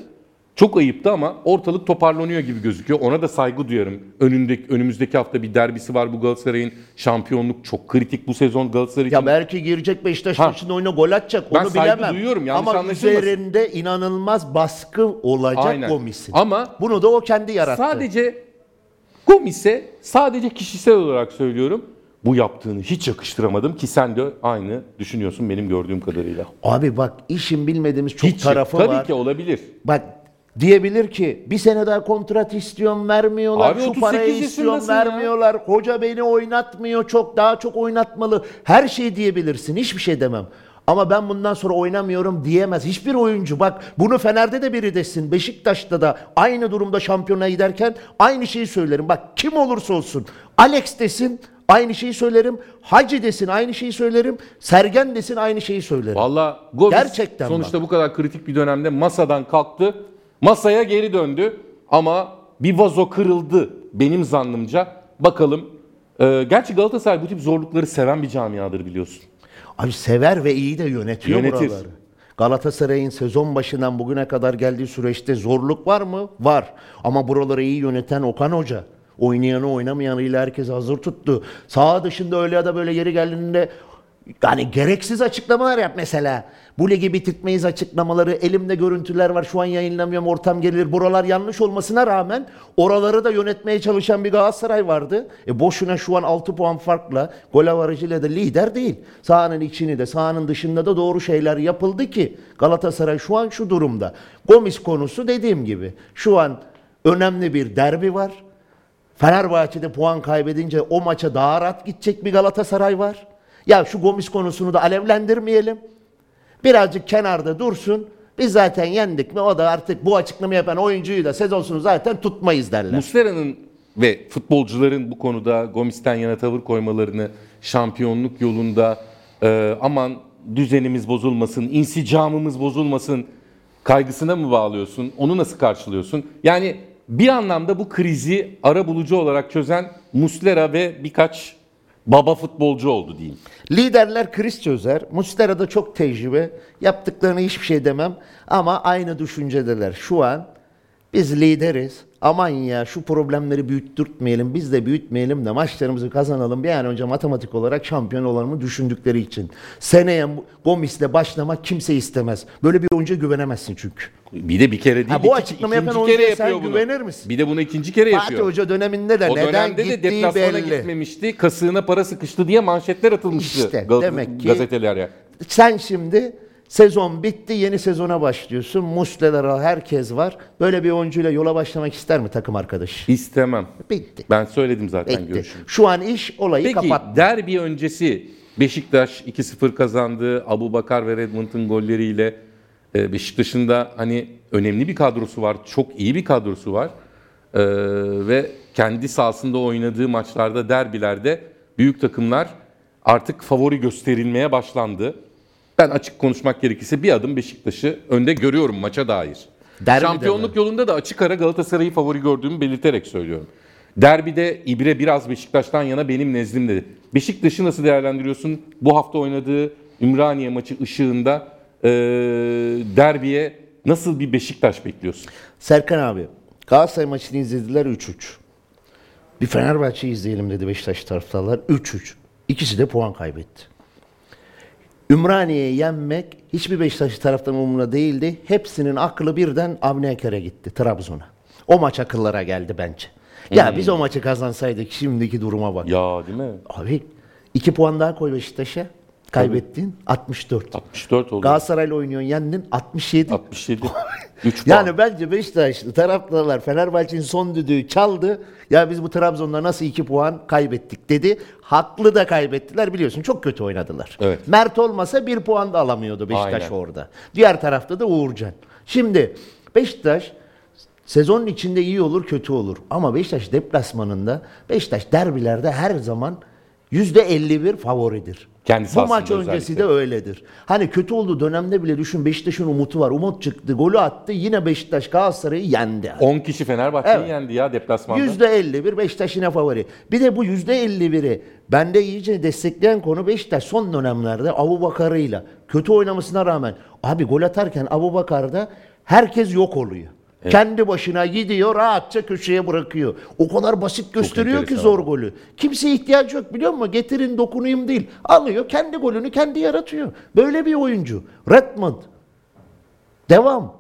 çok ayıptı ama ortalık toparlanıyor gibi gözüküyor. Ona da saygı duyarım. Önündeki, önümüzdeki hafta bir derbisi var bu Galatasaray'ın. Şampiyonluk çok kritik bu sezon Galatasaray için. Ya belki girecek Beşiktaş Ha. maçında oyuna gol atacak. Ben Onu saygı bilemem. duyuyorum, yanlış Ama üzerinde inanılmaz baskı olacak Aynen. Gomis'in. Ama Bunu da o kendi yarattı. Sadece Gomis'e sadece kişisel olarak söylüyorum. Bu yaptığını hiç yakıştıramadım ki sen de aynı düşünüyorsun benim gördüğüm kadarıyla. Abi bak işin bilmediğimiz çok hiç tarafı tabii var. ki olabilir. Bak diyebilir ki bir sene daha kontrat istiyorum vermiyorlar. Abi Şu 38 parayı istiyorum yaşındasın ya. vermiyorlar. Hoca beni oynatmıyor. Çok daha çok oynatmalı. Her şeyi diyebilirsin. Hiçbir şey demem. Ama ben bundan sonra oynamıyorum diyemez. Hiçbir oyuncu bak bunu Fener'de de biri desin. Beşiktaş'ta da aynı durumda şampiyona giderken aynı şeyi söylerim. Bak kim olursa olsun. Alex desin aynı şeyi söylerim. Hacı desin aynı şeyi söylerim. Sergen desin aynı şeyi söylerim. Valla Gomis Gerçekten sonuçta bu kadar kritik bir dönemde masadan kalktı. Masaya geri döndü ama bir vazo kırıldı benim zannımca. Bakalım. Ee, gerçi Galatasaray bu tip zorlukları seven bir camiadır biliyorsun. Abi sever ve iyi de yönetiyor Yönetir. buraları. Galatasaray'ın sezon başından bugüne kadar geldiği süreçte zorluk var mı? Var. Ama buraları iyi yöneten Okan Hoca. Oynayanı oynamayanıyla herkes hazır tuttu. Sağ dışında öyle ya da böyle yeri geldiğinde yani gereksiz açıklamalar yap mesela. Bu ligi bitirtmeyiz açıklamaları. Elimde görüntüler var. Şu an yayınlamıyorum. Ortam gelir. Buralar yanlış olmasına rağmen oraları da yönetmeye çalışan bir Galatasaray vardı. E boşuna şu an 6 puan farkla gol avarajıyla da lider değil. Sahanın içini de sahanın dışında da doğru şeyler yapıldı ki Galatasaray şu an şu durumda. Gomis konusu dediğim gibi şu an önemli bir derbi var. Fenerbahçe'de puan kaybedince o maça daha rahat gidecek bir Galatasaray var. Ya şu Gomis konusunu da alevlendirmeyelim. Birazcık kenarda dursun. Biz zaten yendik mi o da artık bu açıklama yapan oyuncuyu da sezon sonu zaten tutmayız derler. Muslera'nın ve futbolcuların bu konuda Gomis'ten yana tavır koymalarını şampiyonluk yolunda e, aman düzenimiz bozulmasın, insicamımız bozulmasın kaygısına mı bağlıyorsun? Onu nasıl karşılıyorsun? Yani bir anlamda bu krizi ara bulucu olarak çözen Muslera ve birkaç baba futbolcu oldu diyeyim. Liderler kriz çözer. Muslera'da çok tecrübe. Yaptıklarını hiçbir şey demem. Ama aynı düşüncedeler. Şu an biz lideriz. Aman ya şu problemleri büyüttürtmeyelim. Biz de büyütmeyelim de maçlarımızı kazanalım. Bir an önce matematik olarak şampiyon olalım düşündükleri için. Seneye Gomis'le başlamak kimse istemez. Böyle bir oyuncuya güvenemezsin çünkü. Bir de bir kere değil. Ha, bu iki- açıklama yapan kere sen bunu. güvenir misin? Bir de bunu ikinci kere Fatih yapıyor. Hoca döneminde de O neden dönemde de deplasmana belli. gitmemişti. Kasığına para sıkıştı diye manşetler atılmıştı. İşte Gal- demek ki- gazetelere. Sen şimdi sezon bitti yeni sezona başlıyorsun. Musleler herkes var. Böyle bir oyuncuyla yola başlamak ister mi takım arkadaşı? İstemem. Bitti. Ben söyledim zaten Bitti. görüşümü. Şu an iş olayı Peki kapattı. derbi öncesi Beşiktaş 2-0 kazandı. Abu Bakar ve Redmond'un golleriyle e, Beşiktaş'ın da hani önemli bir kadrosu var. Çok iyi bir kadrosu var. E, ve kendi sahasında oynadığı maçlarda derbilerde büyük takımlar artık favori gösterilmeye başlandı. Ben açık konuşmak gerekirse bir adım Beşiktaş'ı önde görüyorum maça dair. Derbi de Şampiyonluk yolunda da açık ara Galatasaray'ı favori gördüğümü belirterek söylüyorum. Derbide İbre biraz Beşiktaş'tan yana benim nezdimde. Beşiktaş'ı nasıl değerlendiriyorsun? Bu hafta oynadığı Ümraniye maçı ışığında e, derbiye nasıl bir Beşiktaş bekliyorsun? Serkan abi Galatasaray maçını izlediler 3-3. Bir Fenerbahçe izleyelim dedi Beşiktaş taraftarlar 3-3. İkisi de puan kaybetti. Ümraniye'yi yenmek hiçbir Beşiktaşlı taraftarın umurunda değildi. Hepsinin aklı birden Avni Eker'e gitti Trabzon'a. O maç akıllara geldi bence. Ya biz o maçı kazansaydık şimdiki duruma bak. Ya değil mi? Abi iki puan daha koy Beşiktaş'a. Kaybettin 64. 64 oldu. Galatasaray'la oynuyorsun yendin 67. 67. 3 puan. Yani bence Beşiktaşlı taraftarlar Fenerbahçe'nin son düdüğü çaldı. Ya biz bu Trabzon'da nasıl 2 puan kaybettik dedi. Haklı da kaybettiler biliyorsun. Çok kötü oynadılar. Evet. Mert olmasa 1 puan da alamıyordu Beşiktaş Aynen. orada. Diğer tarafta da Uğurcan. Şimdi Beşiktaş sezonun içinde iyi olur kötü olur. Ama Beşiktaş deplasmanında Beşiktaş derbilerde her zaman %51 favoridir. Kendi Bu maç öncesi özellikle. de öyledir. Hani kötü olduğu dönemde bile düşün Beşiktaş'ın umutu var. Umut çıktı, golü attı. Yine Beşiktaş Galatasaray'ı yendi. 10 kişi Fenerbahçe'yi Evet. yendi ya deplasmanda. %51 Beşiktaş yine favori. Bir de bu %51'i bende iyice destekleyen konu Beşiktaş son dönemlerde Abu Bakar'ıyla kötü oynamasına rağmen abi gol atarken Abu Bakar'da herkes yok oluyor. Kendi başına gidiyor rahatça köşeye bırakıyor. O kadar basit gösteriyor ki zor golü. Kimseye ihtiyacı yok biliyor musun? Getirin dokunayım değil. Alıyor kendi golünü kendi yaratıyor. Böyle bir oyuncu. Redmond. Devam.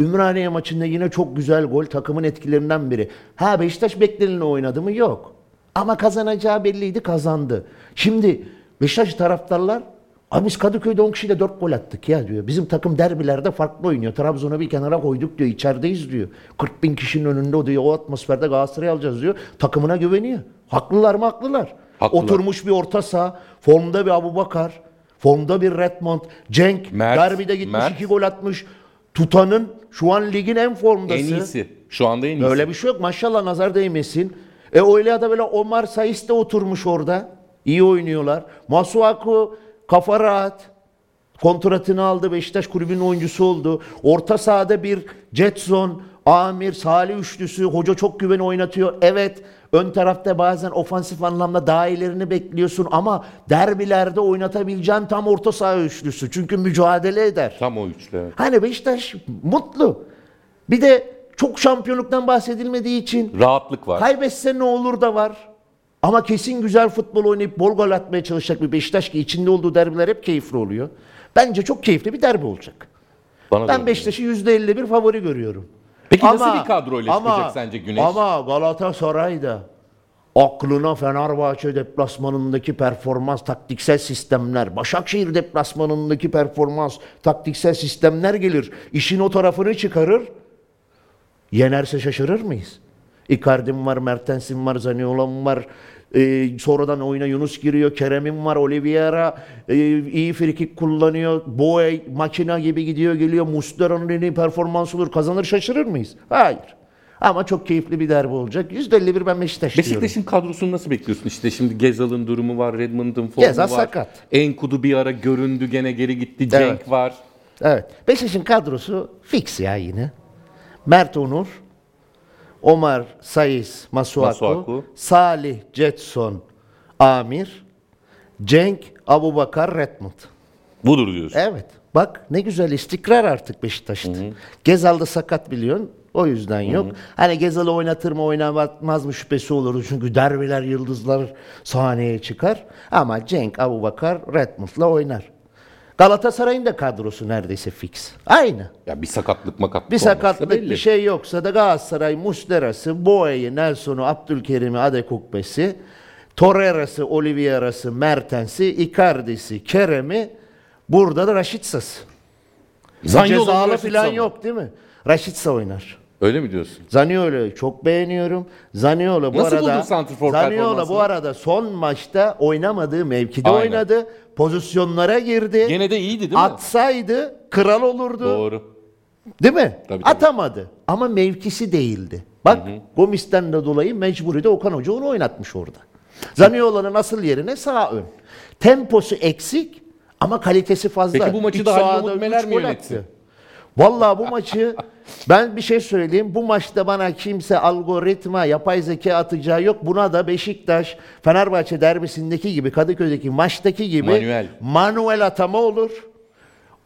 Ümraniye maçında yine çok güzel gol takımın etkilerinden biri. Ha Beşiktaş bekleneni oynadı mı? Yok. Ama kazanacağı belliydi kazandı. Şimdi Beşiktaş taraftarlar Abi biz Kadıköy'de 10 kişiyle 4 gol attık ya diyor. Bizim takım derbilerde farklı oynuyor. Trabzon'u bir kenara koyduk diyor. İçerideyiz diyor. 40 bin kişinin önünde o diyor. O atmosferde Galatasaray'ı alacağız diyor. Takımına güveniyor. Haklılar mı? Haklılar. Haklılar. Oturmuş bir orta saha. Formda bir Abubakar. Formda bir Redmond. Cenk. Mert, Derbide gitmiş Mert. iki gol atmış. Tutan'ın şu an ligin en formdası. En iyisi. Şu anda en iyisi. Öyle bir şey yok. Maşallah nazar değmesin. E öyle ya da böyle Omar Sayıs de oturmuş orada. İyi oynuyorlar. Masuaku kafa rahat. Kontratını aldı. Beşiktaş kulübünün oyuncusu oldu. Orta sahada bir Jetson, Amir, Salih üçlüsü. Hoca çok güven oynatıyor. Evet ön tarafta bazen ofansif anlamda daha ilerini bekliyorsun ama derbilerde oynatabileceğin tam orta saha üçlüsü. Çünkü mücadele eder. Tam o üçlü. evet. Hani Beşiktaş mutlu. Bir de çok şampiyonluktan bahsedilmediği için Rahatlık var. kaybetse ne olur da var. Ama kesin güzel futbol oynayıp bol gol atmaya çalışacak bir Beşiktaş ki içinde olduğu derbiler hep keyifli oluyor. Bence çok keyifli bir derbi olacak. Bana Ben. Beşiktaş'ı %51 favori görüyorum. Peki nasıl bir kadroyla çıkacak sence Güneş? Ama Galatasaray'da aklına Fenerbahçe deplasmanındaki performans, taktiksel sistemler, Başakşehir deplasmanındaki performans, taktiksel sistemler gelir. İşin o tarafını çıkarır. Yenerse şaşırır mıyız? Icardi'm var, Mertens'im var, Zaniolo'm var. Ee, sonradan oyuna Yunus giriyor. Kerem'im var, Oliveira e, iyi frikik kullanıyor. Boey makina gibi gidiyor geliyor. Muslera'nın en iyi performansı olur. Kazanır şaşırır mıyız? Hayır. Ama çok keyifli bir derbi olacak. %51 ben Beşiktaş diyorum. Beşiktaş'ın kadrosunu nasıl bekliyorsun? İşte şimdi Gezal'ın durumu var, Redmond'un formu Gezal var. sakat. Enkudu bir ara göründü gene geri gitti. Cenk Evet. var. Evet. Beşiktaş'ın kadrosu fix ya yine. Mert Onur, Omar Sayıs Masuaku, Masuaku. Salih Jetson Amir, Cenk Abubakar Redmond. Budur diyorsun. Evet. Bak ne güzel istikrar artık Beşiktaş'ta. Gezal da sakat biliyorsun. O yüzden yok. Hani Gezal'ı oynatır mı oynatmaz mı şüphesi olur. Çünkü derbiler yıldızlar sahneye çıkar. Ama Cenk Abubakar Redmond'la oynar. Galatasaray'ın da kadrosu neredeyse fix. Aynı. Ya bir sakatlık makatlık Bir sakatlık belli. bir şey yoksa da Galatasaray Muslera'sı, Boey'i, Nelson'u, Abdülkerim'i, Adekukbe'si, Torreira'sı, Oliveira'sı, Mertens'i, Icardi'si, Kerem'i burada da Raşitsa'sı. Zaniolo, Cezalı falan yok değil mi? Raşitsa oynar. Öyle mi diyorsun? Zaniolo'yu çok beğeniyorum. Zaniolo bu Nasıl buldun arada santrfor Zaniolo performansını? bu arada son maçta oynamadığı mevkide Aynen. oynadı. Pozisyonlara girdi. Gene de iyiydi değil mi? Atsaydı kral olurdu. Doğru. Değil mi? Tabii, tabii. Atamadı. Ama mevkisi değildi. Bak Gomis'ten de dolayı mecburi de Okan Hoca onu oynatmış orada. Zaniolo'nun asıl yerine sağ ön. Temposu eksik ama kalitesi fazla. Peki bu maçı İç da Halil sahada Umut üç Meler mi gol yönetti? attı. Vallahi bu maçı ben bir şey söyleyeyim. Bu maçta bana kimse algoritma, yapay zeka atacağı yok. Buna da Beşiktaş, Fenerbahçe derbisindeki gibi, Kadıköy'deki maçtaki gibi Manuel. manuel atama olur.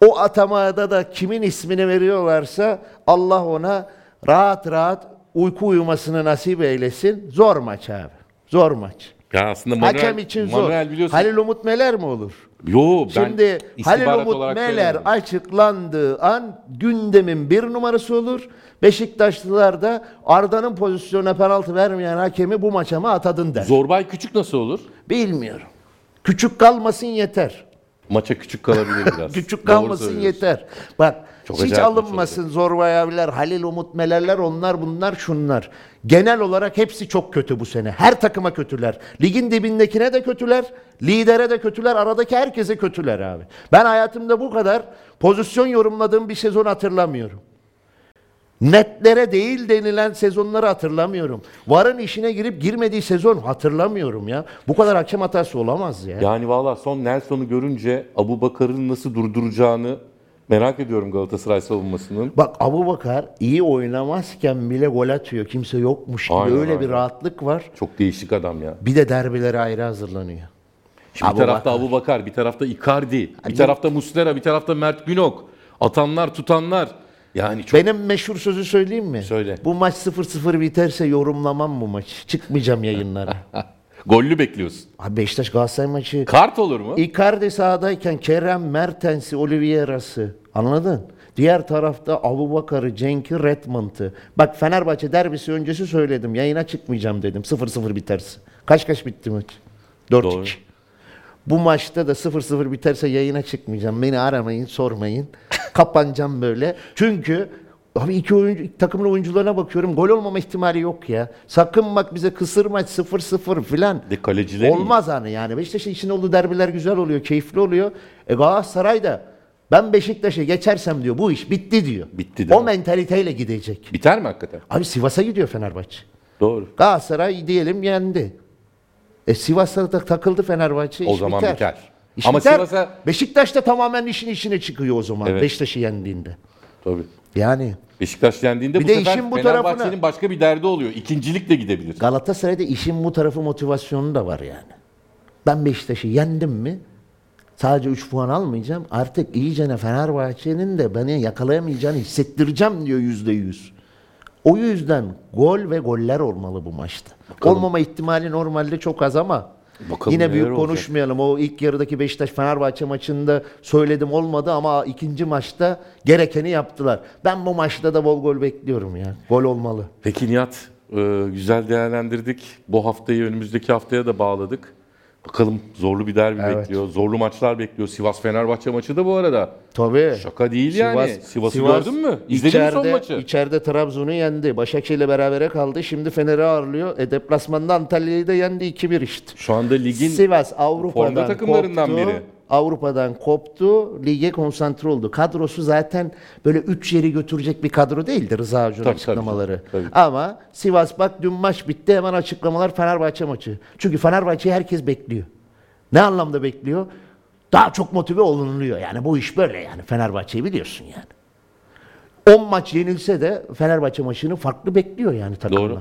O atamada da kimin ismini veriyorlarsa Allah ona rahat rahat uyku uyumasını nasip eylesin. Zor maç abi. Zor maç. Ya aslında Manuel, Hakem için zor. Manuel biliyorsun. Halil Umut Meler mi olur? Yo ben Şimdi Halil istihbarat Umut olarak Meler açıklandığı an gündemin bir numarası olur. Beşiktaşlılar da Arda'nın pozisyonuna penaltı vermeyen hakemi bu maça mı atadın der. Zorbay Küçük nasıl olur? Bilmiyorum. Küçük kalmasın yeter. Maça küçük kalabilir biraz. Küçük Doğru kalmasın söylüyorsun. yeter. Bak Çok hiç alınmasın Zorbay abiler, Halil Umut Melerler onlar bunlar şunlar. Genel olarak hepsi çok kötü bu sene. Her takıma kötüler. Ligin dibindekine de kötüler, lidere de kötüler, aradaki herkese kötüler abi. Ben hayatımda bu kadar pozisyon yorumladığım bir sezon hatırlamıyorum. Netlere değil denilen sezonları hatırlamıyorum. Varın işine girip girmediği sezon hatırlamıyorum ya. Bu kadar hakem hatası olamaz ya. Yani valla son Nelson'u görünce Abu Bakar'ın nasıl durduracağını merak ediyorum Galatasaray savunmasının. Bak Abu Bakar iyi oynamazken bile gol atıyor. Kimse yokmuş gibi. Aynen, Öyle bir aynen. rahatlık var. Çok değişik adam ya. Bir de derbilere ayrı hazırlanıyor. Şimdi Abu bir tarafta Bakar. Abu Bakar, bir tarafta Icardi, bir tarafta Muslera, bir tarafta Mert Günok. Atanlar, tutanlar. Yani çok Benim meşhur sözü söyleyeyim mi? Söyle. Bu maç 0-0 biterse yorumlamam bu maçı. Çıkmayacağım yayınlara. gollü bekliyorsun. Abi Beşiktaş Galatasaray maçı. Kart olur mu? Icardi sahadayken Kerem Mertens'i, Oliveira'sı anladın? Diğer tarafta Abu Bakar'ı, Cenk'i, Redmond'ı. Bak Fenerbahçe derbisi öncesi söyledim. Yayına çıkmayacağım dedim. 0-0 biterse. Kaç kaç bitti maç? 4-2. Doğru. Bu maçta da 0-0 biterse yayına çıkmayacağım. Beni aramayın, sormayın. Kapanacağım böyle. Çünkü abi iki oyuncu takımın oyuncularına bakıyorum. Gol olmama ihtimali yok ya. Sakın bak bize kısır maç 0-0 filan. De kaleciler iyi. Olmaz hani yani. Beşiktaş'ın içinde olduğu derbiler güzel oluyor, keyifli oluyor. E Galatasaray da ben Beşiktaş'a geçersem diyor bu iş bitti diyor. Bitti değil O mentaliteyle gidecek. Biter mi hakikaten? Abi Sivas'a gidiyor Fenerbahçe. Doğru. Galatasaray diyelim yendi. E Sivas'ta da takıldı Fenerbahçe. O iş zaman biter. İş Ama biter. Sivas'a- Beşiktaş da tamamen işin içine çıkıyor o zaman. Evet. Beşiktaş'ı yendiğinde. Tabii. Yani Beşiktaş yendiğinde Bir bu de sefer işin bu Fenerbahçe'nin tarafına- başka bir derdi oluyor. İkincilik de gidebilir. Galatasaray'da işin bu tarafı motivasyonu da var yani. Ben Beşiktaş'ı yendim mi sadece 3 puan almayacağım. Artık iyicene Fenerbahçe'nin de beni yakalayamayacağını hissettireceğim diyor yüzde yüz. O yüzden gol ve goller olmalı bu maçta. Olmama ihtimali normalde çok az ama Bakalım yine büyük olacak. konuşmayalım. O ilk yarıdaki Beşiktaş Fenerbahçe maçında söyledim olmadı ama ikinci maçta gerekeni yaptılar. Ben bu maçta da bol gol bekliyorum ya. Gol olmalı. Peki Nihat, e, güzel değerlendirdik. Bu haftayı önümüzdeki haftaya da bağladık. Bakalım zorlu bir derbi Evet. bekliyor. Zorlu maçlar bekliyor. Sivas Fenerbahçe maçı da bu arada. Tabii. Şaka değil yani. Sivas'ı gördün mü? İzledin mi son içeride- maçı? İçeride Trabzon'u yendi. Başakşehir'le berabere kaldı. Şimdi Fener'i ağırlıyor. E deplasmanda Antalya'yı da yendi 2-1 işte. Şu anda ligin Sivas formda Avrupa'dan takımlarından koptu. biri. Avrupa'dan koptu. Lige konsantre oldu. Kadrosu zaten böyle 3 yeri götürecek bir kadro değildi Rıza Hoca'nın Tabii, açıklamaları. tabii, tabii. Ama Sivas bak dün maç bitti hemen açıklamalar Fenerbahçe maçı. Çünkü Fenerbahçe'yi herkes bekliyor. Ne anlamda bekliyor? Daha çok motive olunuluyor. Yani bu iş böyle yani Fenerbahçe'yi biliyorsun yani. 10 maç yenilse de Fenerbahçe maçını farklı bekliyor yani takımlar. Doğru.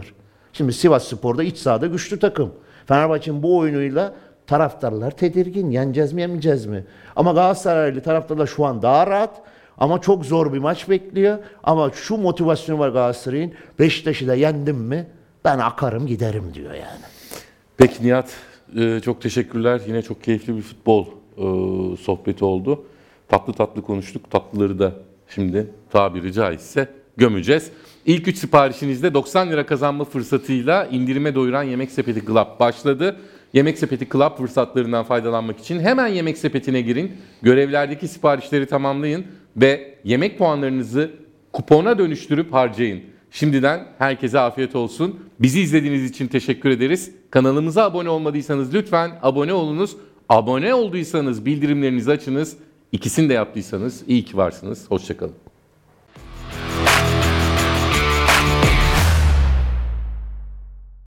Şimdi Sivas Spor'da iç sahada güçlü takım. Fenerbahçe'nin bu oyunuyla taraftarlar tedirgin. Yeneceğiz mi yenmeyeceğiz mi? Ama Galatasaraylı taraftarlar şu an daha rahat. Ama çok zor bir maç bekliyor. Ama şu motivasyonu var Galatasaray'ın. Beşiktaş'ı da yendim mi ben akarım giderim diyor yani. Peki Nihat, e, çok teşekkürler. Yine çok keyifli bir futbol e, sohbeti oldu. Tatlı tatlı konuştuk. Tatlıları da şimdi tabiri caizse gömeceğiz. İlk üç siparişinizde 90 lira kazanma fırsatıyla indirime doyuran Yemek Sepeti Club başladı. Yemek Sepeti Club fırsatlarından faydalanmak için hemen Yemek Sepeti'ne girin. Görevlerdeki siparişleri tamamlayın ve yemek puanlarınızı kupona dönüştürüp harcayın. Şimdiden herkese afiyet olsun. Bizi izlediğiniz için teşekkür ederiz. Kanalımıza abone olmadıysanız lütfen abone olunuz. Abone olduysanız bildirimlerinizi açınız. İkisini de yaptıysanız iyi ki varsınız. Hoşçakalın.